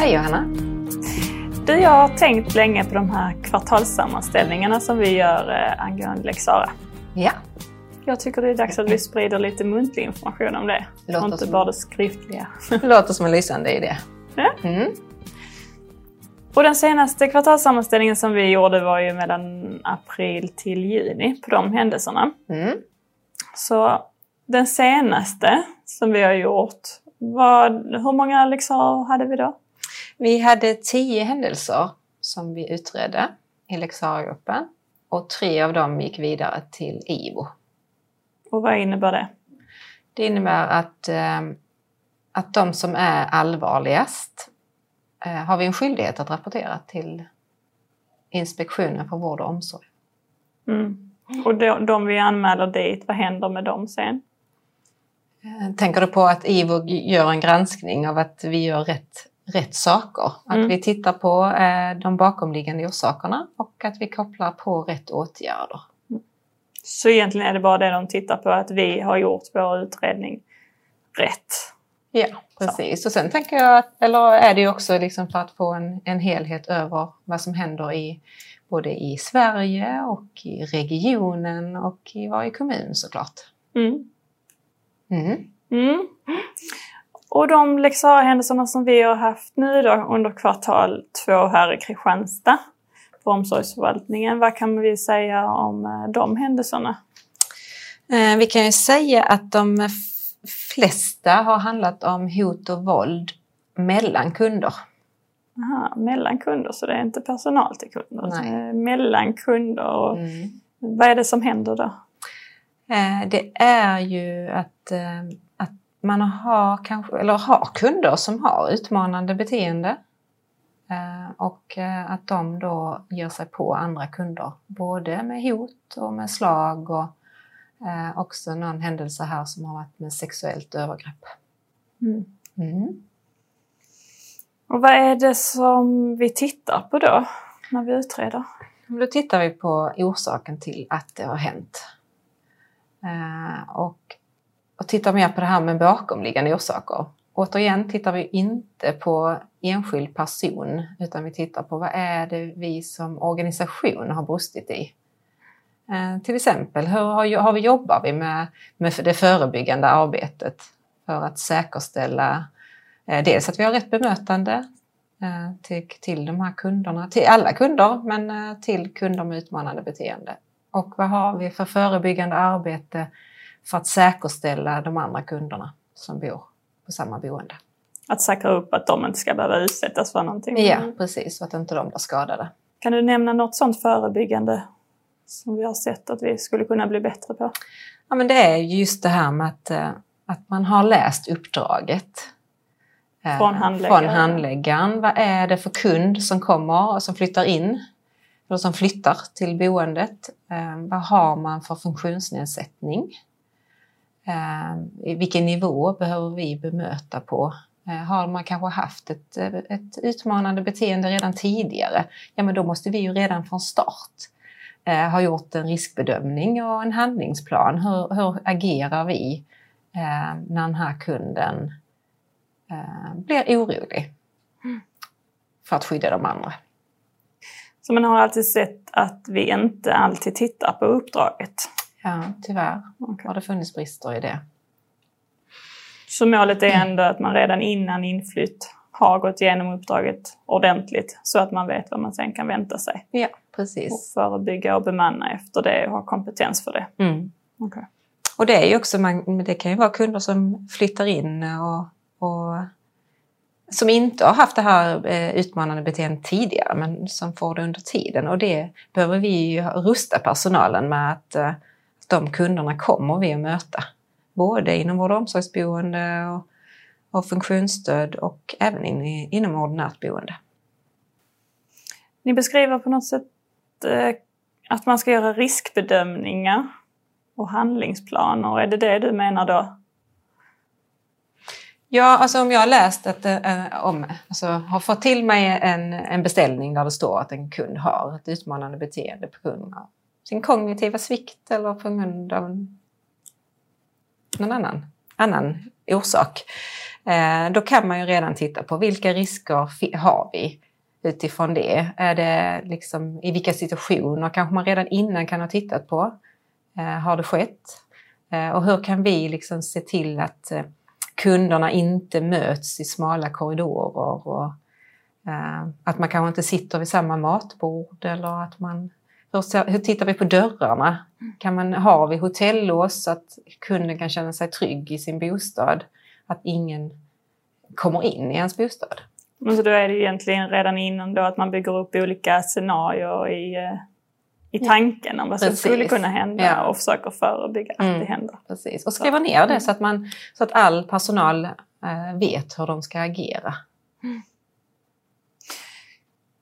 Hej Johanna! Du, jag har tänkt länge på de här kvartalssammanställningarna som vi gör eh, angående Lex Sara. Ja, Jag tycker det är dags att vi sprider lite muntlig information om det. Låter och inte som- bara det skriftliga. det låter som en lysande idé. Ja. Mm. Och den senaste kvartalssammanställningen som vi gjorde var ju mellan april till juni på de händelserna. Mm. Så den senaste som vi har gjort, var, hur många Lex Sara hade vi då? Vi hade tio händelser som vi utredde i Lex gruppen och tre av dem gick vidare till IVO. Och vad innebär det? Det innebär att, eh, att de som är allvarligast eh, har vi en skyldighet att rapportera till Inspektionen för vård och omsorg. Mm. Och de, de vi anmäler dit, vad händer med dem sen? Eh, Tänker du på att IVO gör en granskning av att vi gör rätt, rätt saker? Att Mm. vi tittar på eh, de bakomliggande orsakerna och att vi kopplar på rätt åtgärder. Så egentligen är det bara det de tittar på, att vi har gjort vår utredning rätt. Ja, precis. Och sen tänker jag, att, eller är det också liksom för att få en, en helhet över vad som händer i både i Sverige och i regionen och i varje kommun såklart. Mm. Mm. Och de Lex händelserna som vi har haft nu då under kvartal två här i Kristianstad på omsorgsförvaltningen, vad kan vi säga om eh, de händelserna? Eh, Vi kan ju säga att de flesta har handlat om hot och våld mellan kunder. Aha, mellan kunder, så det är inte personal till kunder, Nej. mellan kunder. Mm. Vad är det som händer då? Eh, Det är ju att man har, kanske, eller har kunder som har utmanande beteende eh, och eh, att de då ger sig på andra kunder, både med hot och med slag och eh, också någon händelse här som har varit med sexuellt övergrepp. Mm. Mm. Och vad är det som vi tittar på då, när vi utreder? Då tittar vi på orsaken till att det har hänt. Och, och tittar mer på det här med bakomliggande orsaker. Återigen tittar vi inte på enskild person utan vi tittar på vad är det vi som organisation har brustit i. Eh, till exempel, hur har, har vi, jobbar vi med, med det förebyggande arbetet för att säkerställa eh, dels att vi har rätt bemötande eh, till, till de här kunderna, till alla kunder, men eh, till kunder med utmanande beteende. Och vad har vi för förebyggande arbete för att säkerställa de andra kunderna som bor på samma boende? Att säkra upp att de inte ska behöva utsättas för någonting? Ja, precis, så att inte de blir skadade. Kan du nämna något sånt förebyggande som vi har sett att vi skulle kunna bli bättre på? Ja, men det är ju just det här med att, eh, att man har läst uppdraget. eh, Från handläggaren. Från handläggaren. Vad är det för kund som kommer och som flyttar in? Eller som flyttar till boendet? Eh, Vad har man för funktionsnedsättning? Eh, vilken nivå behöver vi bemöta på? Eh, Har man kanske haft ett, eh, ett utmanande beteende redan tidigare? Ja, men då måste vi ju redan från start eh, ha gjort en riskbedömning och en handlingsplan. Hur, hur agerar vi eh, när den här kunden eh, blir orolig för att skydda de andra? Så man har alltid sett att vi inte alltid tittar på uppdraget. Ja, tyvärr Okej. har det funnits brister i det. Så målet är ändå att man redan innan inflytt har gått igenom uppdraget ordentligt så att man vet vad man sen kan vänta sig. Ja, Och precis. förebygga och bemanna efter det och ha kompetens för det. Mm. Okej. Och det är ju också, man, det kan ju vara kunder som flyttar in och, och som inte har haft det här eh, utmanande beteendet tidigare men som får det under tiden. Och det behöver vi ju rusta personalen med att, eh, att de kunderna kommer vi att möta. Både inom vård och omsorgsboende och, och funktionsstöd och även in, inom ordinärt boende. Ni beskriver på något sätt eh, att man ska göra riskbedömningar och handlingsplaner. Är det det du menar då? Ja, alltså om jag har läst att, eh, om, alltså, har fått till mig en, en beställning där det står att en kund har ett utmanande beteende på grund av sin kognitiva svikt eller på grund av någon annan, annan orsak. Eh, då kan man ju redan titta på vilka risker har vi utifrån det. Är det liksom, I vilka situationer kanske man redan innan kan ha tittat på. Eh, har det skett? Eh, och hur kan vi liksom se till att eh, kunderna inte möts i smala korridorer och eh, att man kanske inte sitter vid samma matbord eller att man hur, hur tittar vi på dörrarna? Kan man, har vi hotellås så att kunden kan känna sig trygg i sin bostad? Att ingen kommer in i ens bostad? Men så då är det egentligen redan innan då att man bygger upp olika scenarier i, i tanken om vad som Precis. skulle kunna hända ja. och försöker förebygga att mm. det händer. Precis. Och skriva ner det så att, man, så att all personal äh, vet hur de ska agera. Mm.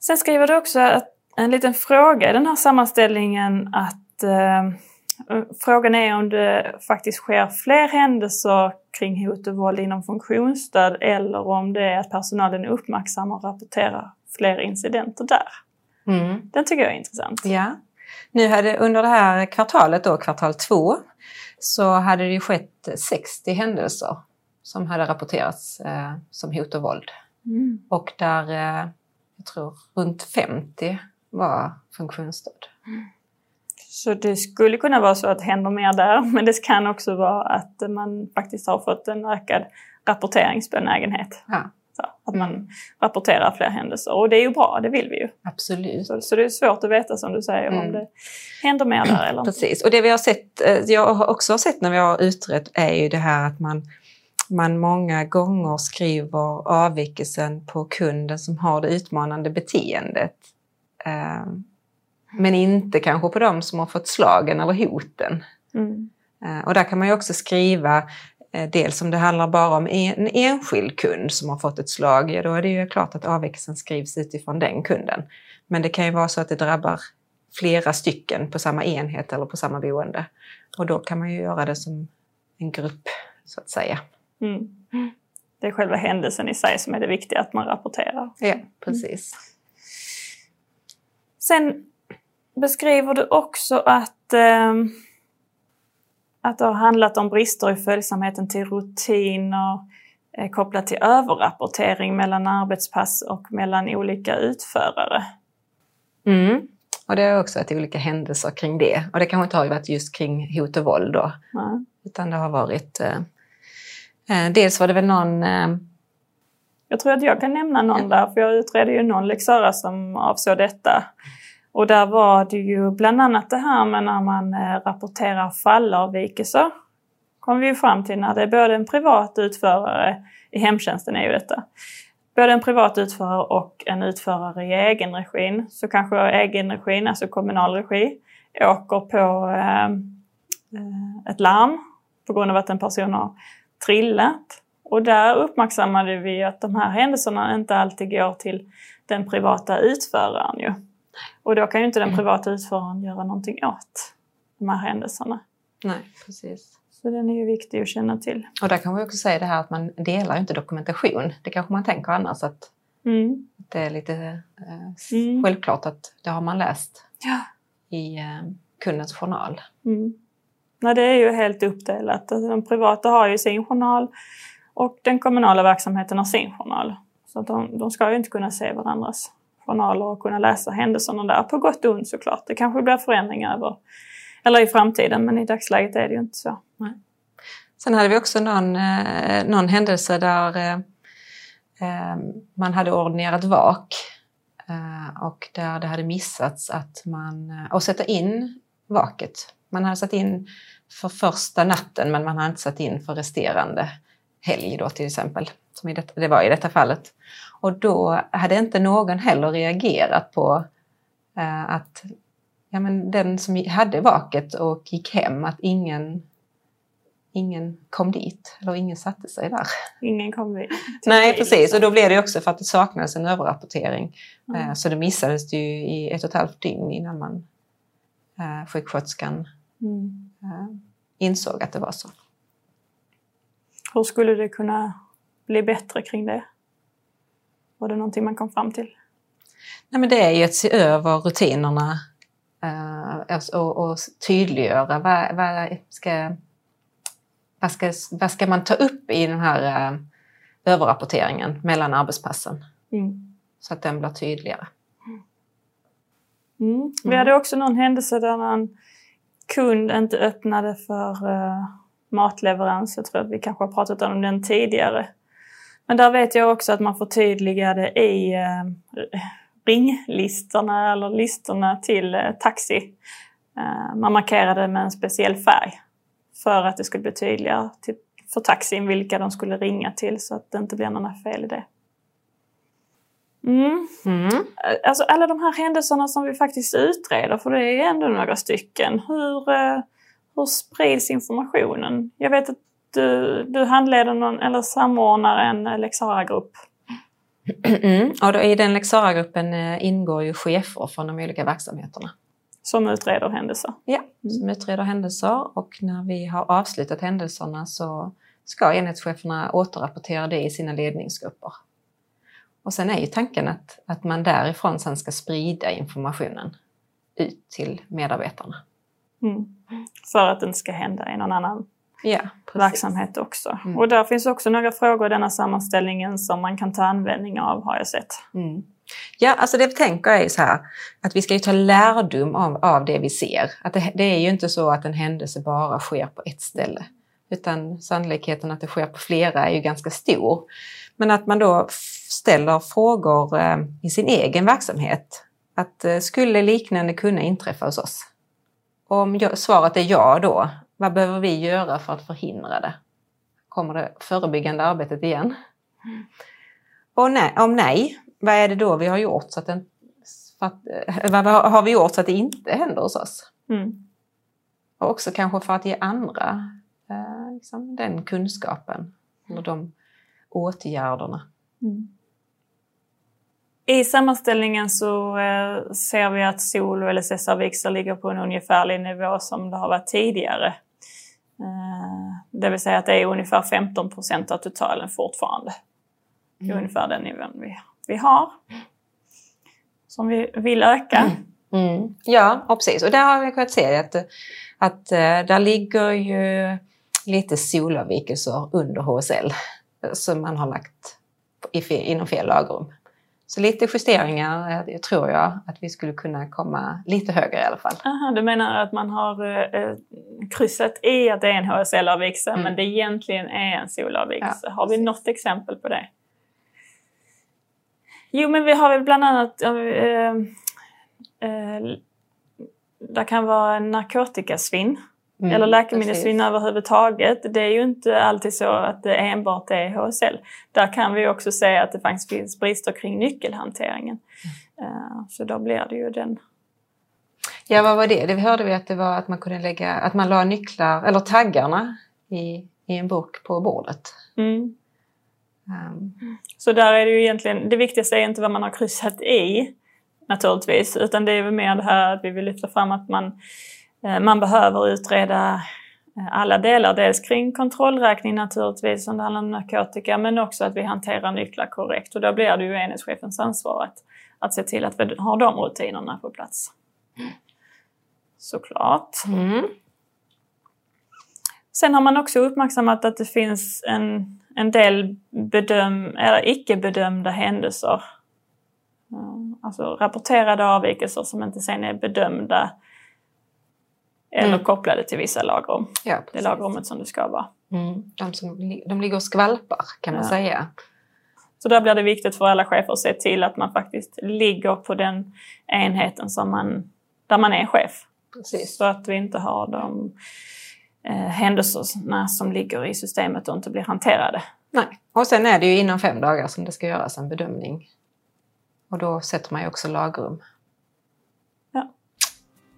Sen skriver du också att en liten fråga i den här sammanställningen att eh, frågan är om det faktiskt sker fler händelser kring hot och våld inom funktionsstöd eller om det är att personalen uppmärksammar och rapporterar fler incidenter där. Mm. Den tycker jag är intressant. Ja. Nu hade under det här kvartalet, då, kvartal två, så hade det skett 60 händelser som hade rapporterats eh, som hot och våld. Mm. Och där, eh, jag tror, runt 50 var funktionsstöd. Så det skulle kunna vara så att det händer mer där, men det kan också vara att man faktiskt har fått en ökad rapporteringsbenägenhet. Ja. Så, att man mm. rapporterar fler händelser och det är ju bra, det vill vi ju. Absolut. Så, så det är svårt att veta som du säger mm. om det händer mer där eller Precis, och det vi har sett, eh, jag också har sett när vi har utrett är ju det här att man man många gånger skriver avvikelsen på kunden som har det utmanande beteendet. Ehm, men inte kanske på de som har fått slagen eller hoten. Mm. Ehm, och där kan man ju också skriva eh, Dels om det handlar bara om en enskild kund som har fått ett slag, ja då är det ju klart att avvikelsen skrivs utifrån den kunden. Men det kan ju vara så att det drabbar flera stycken på samma enhet eller på samma boende. Och då kan man ju göra det som en grupp, så att säga. Mm. Det är själva händelsen i sig som är det viktiga, att man rapporterar. Ja, precis. Sen beskriver du också att, eh, att det har handlat om brister i följsamheten till rutiner eh, kopplat till överrapportering mellan arbetspass och mellan olika utförare. Mm. Och det har också varit olika händelser kring det. Och det kanske inte har varit just kring hot och våld då. Mm. Utan det har varit... Eh, eh, dels var det väl någon... Jag tror att jag kan nämna någon där, för jag utredde ju någon Lexara som avsåg detta. Och där var det ju bland annat det här med när man eh, rapporterar fallavvikelser. kom vi ju fram till när det är både en privat utförare, i hemtjänsten är ju detta, både en privat utförare och en utförare i egenregin. Så kanske egenregin, alltså kommunal regi, åker på eh, eh, ett larm på grund av att en person har trillat. Och där uppmärksammade vi att de här händelserna inte alltid går till den privata utföraren ju. Och då kan ju inte den mm. privata utföraren göra någonting åt de här händelserna. Nej, precis. Så den är ju viktig att känna till. Och där kan vi också säga det här att man delar inte dokumentation. Det kanske man tänker annars att mm. det är lite eh, mm. självklart att det har man läst ja. i eh, kundens journal. Mm. Nej, det är ju helt uppdelat. De privata har ju sin journal och den kommunala verksamheten har sin journal. Så att de, de ska ju inte kunna se varandras journaler och kunna läsa händelserna där, på gott och ont såklart. Det kanske blir förändringar över, eller i framtiden, men i dagsläget är det ju inte så. Nej. Sen hade vi också någon, eh, någon händelse där eh, eh man hade ordinerat vak eh, och där det hade missats att man, och att sätta in vaket. Man hade satt in för första natten men man hade inte satt in för resterande helg då till exempel. Som det, det var i detta fallet. Och då hade inte någon heller reagerat på eh, att ja, men den som hade vaket och gick hem, att ingen, ingen kom dit eller ingen satte sig där. Ingen kom dit. Nej precis och då blev det också för att det saknades en överrapportering. Mm. Eh, så det missades det ju i ett och ett halvt dygn innan man eh, sjuksköterskan mm. eh, insåg att det var så. Hur skulle det kunna bli bättre kring det? Var det någonting man kom fram till? Nej, men det är ju att se över rutinerna uh, och, och tydliggöra vad, vad, ska, vad, ska, vad ska man ta upp i den här uh, överrapporteringen mellan arbetspassen Mm. så att den blir tydligare. Mm. Vi Mm. hade också någon händelse där en kund inte öppnade för uh, matleverans. Jag tror att vi kanske har pratat om den tidigare. Men där vet jag också att man förtydligade i uh, ringlistorna eller listorna till uh, taxi. Uh, man markerade med en speciell färg för att det skulle bli tydligare till, för taxin vilka de skulle ringa till så att det inte blir några fel i det. Mm. Mm. Alltså alla de här händelserna som vi faktiskt utreder, för det är ändå några stycken. Hur, eh, hur sprids informationen? Jag vet att du, du handleder någon, eller samordnar en Lexara-grupp. Mm. Och då I den Lexara-gruppen eh, ingår ju chefer från de olika verksamheterna. Som utreder händelser. Ja, som utreder händelser och när vi har avslutat händelserna så ska enhetscheferna återrapportera det i sina ledningsgrupper. Och sen är ju tanken att, att man därifrån sen ska sprida informationen ut till medarbetarna. Mm. För att det inte ska hända i någon annan Ja, verksamhet också. Mm. Och där finns också några frågor i denna sammanställningen som man kan ta användning av har jag sett. Mm. Ja, alltså det tänker är ju så här att vi ska ta lärdom av, av det vi ser. Att det, det är ju inte så att en händelse bara sker på ett ställe. Utan sannolikheten att det sker på flera är ju ganska stor. Men att man då ställer frågor eh, i sin egen verksamhet. Att eh, skulle liknande kunna inträffa hos oss? Om svaret är ja då, vad behöver vi göra för att förhindra det? Kommer det förebyggande arbetet igen? Och nej, om nej, vad är det då vi har gjort så att, den, att eh, vad har vi gjort så att det inte händer hos oss? Mm. Och också kanske för att ge andra eh, liksom, den kunskapen eller de åtgärderna. Mm. I sammanställningen så eh, ser vi att SOL och LSS Vixa ligger på en ungefärlig nivå som det har varit tidigare. Eh, det vill säga att det är ungefär 15 procent av totalen fortfarande. Det är ungefär den nivån vi, vi har. Som vi vill öka. Mm. Ja, och precis. Och där har vi kunnat se att, att eh, där ligger ju lite solavvikelser under HSL som man har lagt inom fel lagrum. Så lite justeringar eh, tror jag att vi skulle kunna komma lite högre i alla fall. Aha, du menar att man har eh, kryssat i att det är en HSL-avvikelse Mm. men det egentligen är en solavvikelse. Ja, har vi precis. något exempel på det? Jo, men vi har väl bland annat... Eh, eh, eh, det kan vara narkotikasvinn Mm, eller läkemedelssvinn överhuvudtaget. Det är ju inte alltid så att det enbart är HSL. Där kan vi också se att det faktiskt finns brister kring nyckelhanteringen. Mm. Eh, så då blir det ju den Ja, vad var det? Det hörde vi att det var att man kunde lägga, att man la nycklar, eller taggarna i, i en bok på bordet. Mm. Um, Så där är det ju egentligen, det viktigaste är inte vad man har kryssat i naturligtvis, utan det är väl mer det här att vi vill lyfta fram att man, man behöver utreda eh, alla delar, dels kring kontrollräkning naturligtvis om det handlar om narkotika, men också att vi hanterar nycklar korrekt och då blir det ju enhetschefens ansvar att, att se till att vi har de rutinerna på plats. Såklart. mm. Sen har man också uppmärksammat att det finns en, en del bedöm, eller icke bedömda händelser. Mm, Alltså rapporterade avvikelser som inte sen är bedömda eller Mm. kopplade till vissa lagrum. Ja, Det lagrummet som det ska vara. Mm. De, som, de ligger och skvalpar kan man Ja. säga. Så där blir det viktigt för alla chefer att se till att man faktiskt ligger på den enheten som man, där man är chef. Precis. Så att vi inte har de eh, händelserna som ligger i systemet och inte blir hanterade. Nej. Och sen är det ju inom fem dagar som det ska göras en bedömning. Och då sätter man ju också lagrum.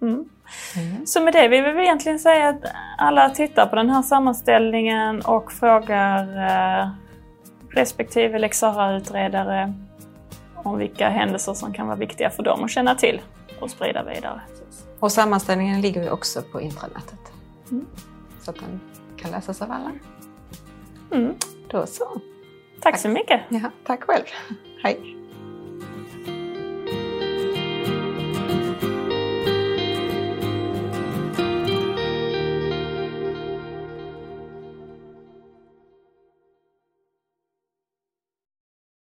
Mm. Mm. Så med det vill vi egentligen säga att alla tittar på den här sammanställningen och frågar eh, respektive Lexara-utredare om vilka händelser som kan vara viktiga för dem att känna till och sprida vidare. Och sammanställningen ligger ju också på intranätet. Mm. Så att den kan läsas av alla. Mm. Då så. Tack så mycket! Ja, tack själv. Hej.